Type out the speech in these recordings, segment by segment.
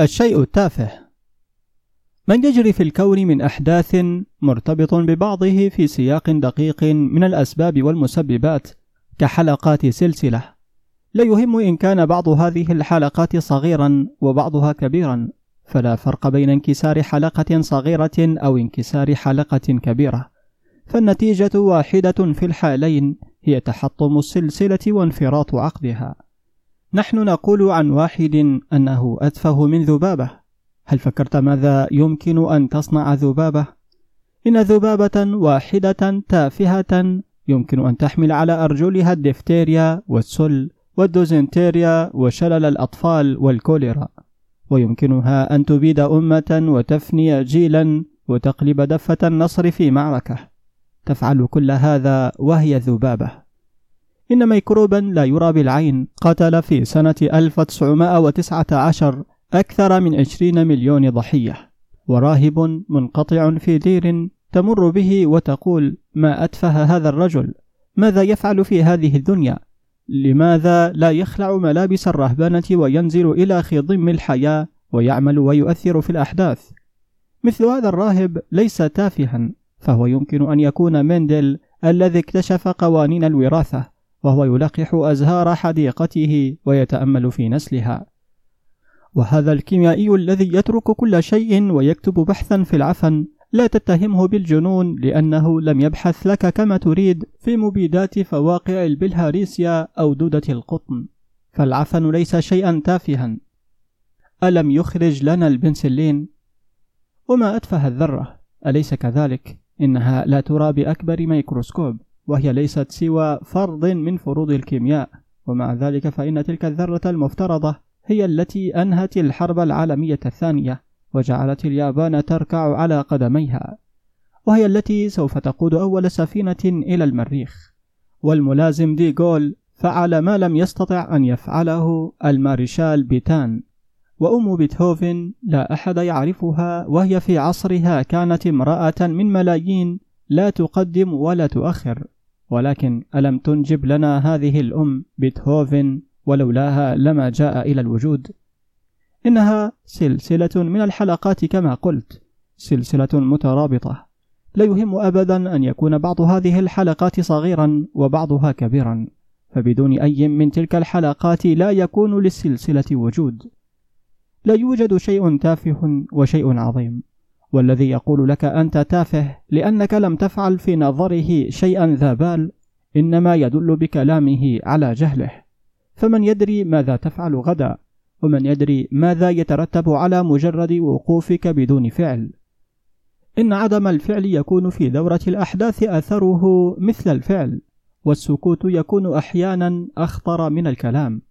الشيء التافه. من يجري في الكون من أحداث مرتبط ببعضه في سياق دقيق من الأسباب والمسببات كحلقات سلسلة. لا يهم إن كان بعض هذه الحلقات صغيرا وبعضها كبيرا فلا فرق بين انكسار حلقة صغيرة أو انكسار حلقة كبيرة. فالنتيجة واحدة في الحالين هي تحطم السلسلة وانفراط عقدها. نحن نقول عن واحد أنه أتفه من ذبابة. هل فكرت ماذا يمكن أن تصنع ذبابة؟ إن ذبابة واحدة تافهة يمكن أن تحمل على أرجلها الدفتيريا والسل والدوزنتيريا وشلل الأطفال والكوليرا. ويمكنها أن تبيد أمة وتفني جيلا وتقلب دفة النصر في معركة. تفعل كل هذا وهي ذبابة. إن ميكروبا لا يرى بالعين قتل في سنة 1919 أكثر من 20 مليون ضحية. وراهب منقطع في دير تمر به وتقول ما أتفه هذا الرجل؟ ماذا يفعل في هذه الدنيا؟ لماذا لا يخلع ملابس الرهبنة وينزل إلى خضم الحياة ويعمل ويؤثر في الأحداث؟ مثل هذا الراهب ليس تافها فهو يمكن أن يكون مندل الذي اكتشف قوانين الوراثة. وهو يلقح أزهار حديقته ويتأمل في نسلها. وهذا الكيميائي الذي يترك كل شيء ويكتب بحثا في العفن لا تتهمه بالجنون لأنه لم يبحث لك كما تريد في مبيدات فواقع البلهارسيا أو دودة القطن. فالعفن ليس شيئا تافها. ألم يخرج لنا البنسلين؟ وما أتفه الذرة؟ أليس كذلك؟ إنها لا ترى بأكبر ميكروسكوب. وهي ليست سوى فرض من فروض الكيمياء. ومع ذلك فإن تلك الذرة المفترضة هي التي أنهت الحرب العالمية الثانية وجعلت اليابان تركع على قدميها. وهي التي سوف تقود أول سفينة إلى المريخ. والملازم دي جول فعل ما لم يستطع أن يفعله المارشال بيتان. وأم بيتهوفن لا أحد يعرفها وهي في عصرها كانت امرأة من ملايين لا تقدم ولا تؤخر. ولكن ألم تنجب لنا هذه الأم بيتهوفن ولولاها لما جاء إلى الوجود؟ إنها سلسلة من الحلقات كما قلت سلسلة مترابطة. لا يهم أبدا أن يكون بعض هذه الحلقات صغيرا وبعضها كبيرا فبدون أي من تلك الحلقات لا يكون للسلسلة وجود. لا يوجد شيء تافه وشيء عظيم. والذي يقول لك أنت تافه لأنك لم تفعل في نظره شيئا ذا بال إنما يدل بكلامه على جهله. فمن يدري ماذا تفعل غدا ومن يدري ماذا يترتب على مجرد وقوفك بدون فعل. إن عدم الفعل يكون في دورة الأحداث أثره مثل الفعل والسكوت يكون أحيانا أخطر من الكلام.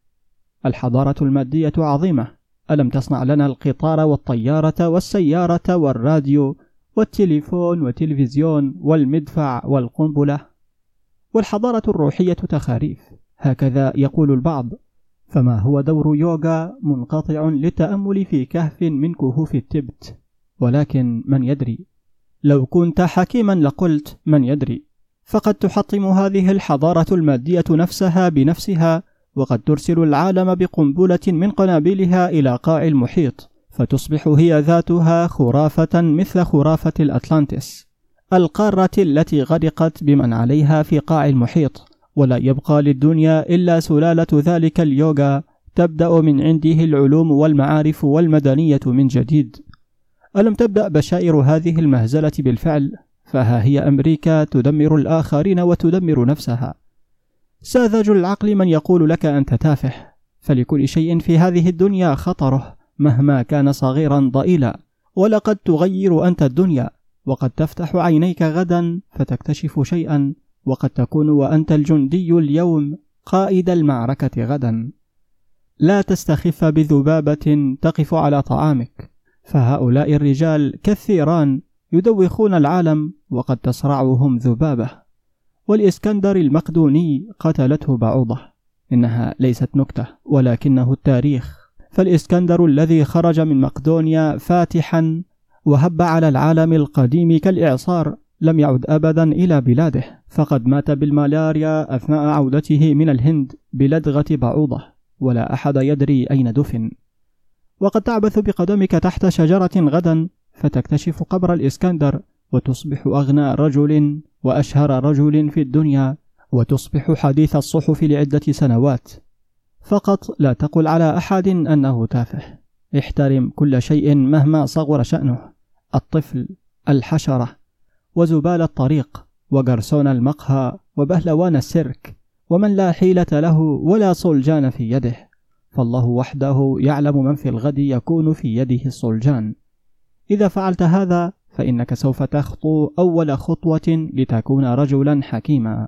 الحضارة المادية عظيمة. ألم تصنع لنا القطار والطيارة والسيارة والراديو والتليفون والتلفزيون والمدفع والقنبلة والحضارة الروحية تخاريف؟ هكذا يقول البعض. فما هو دور يوغا منقطع للتأمل في كهف من كهوف التبت؟ ولكن من يدري؟ لو كنت حكيما لقلت من يدري. فقد تحطم هذه الحضارة المادية نفسها بنفسها وقد ترسل العالم بقنبلة من قنابلها إلى قاع المحيط فتصبح هي ذاتها خرافة مثل خرافة الأتلانتس القارة التي غرقت بمن عليها في قاع المحيط ولا يبقى للدنيا إلا سلالة ذلك اليوغا تبدأ من عنده العلوم والمعارف والمدنية من جديد. ألم تبدأ بشائر هذه المهزلة بالفعل؟ فها هي أمريكا تدمر الآخرين وتدمر نفسها. ساذج العقل من يقول لك أنت تافه فلكل شيء في هذه الدنيا خطره مهما كان صغيرا ضئيلا. ولقد تغير أنت الدنيا وقد تفتح عينيك غدا فتكتشف شيئا وقد تكون وأنت الجندي اليوم قائد المعركة غدا. لا تستخف بذبابة تقف على طعامك فهؤلاء الرجال كالثيران يدوخون العالم وقد تصرعهم ذبابة. والإسكندر المقدوني قتلته بعوضة إنها ليست نكتة ولكنه التاريخ. فالإسكندر الذي خرج من مقدونيا فاتحا وهب على العالم القديم كالإعصار لم يعد أبدا إلى بلاده. فقد مات بالملاريا أثناء عودته من الهند بلدغة بعوضة ولا أحد يدري أين دفن. وقد تعبث بقدمك تحت شجرة غدا فتكتشف قبر الإسكندر وتصبح أغنى رجل وأشهر رجل في الدنيا وتصبح حديث الصحف لعدة سنوات. فقط لا تقل على أحد أنه تافه. احترم كل شيء مهما صغر شأنه. الطفل الحشرة وزبال الطريق وقرصون المقهى وبهلوان السيرك ومن لا حيلة له ولا صلجان في يده. فالله وحده يعلم من في الغد يكون في يده الصلجان إذا فعلت هذا فإنك سوف تخطو أول خطوة لتكون رجلا حكيما.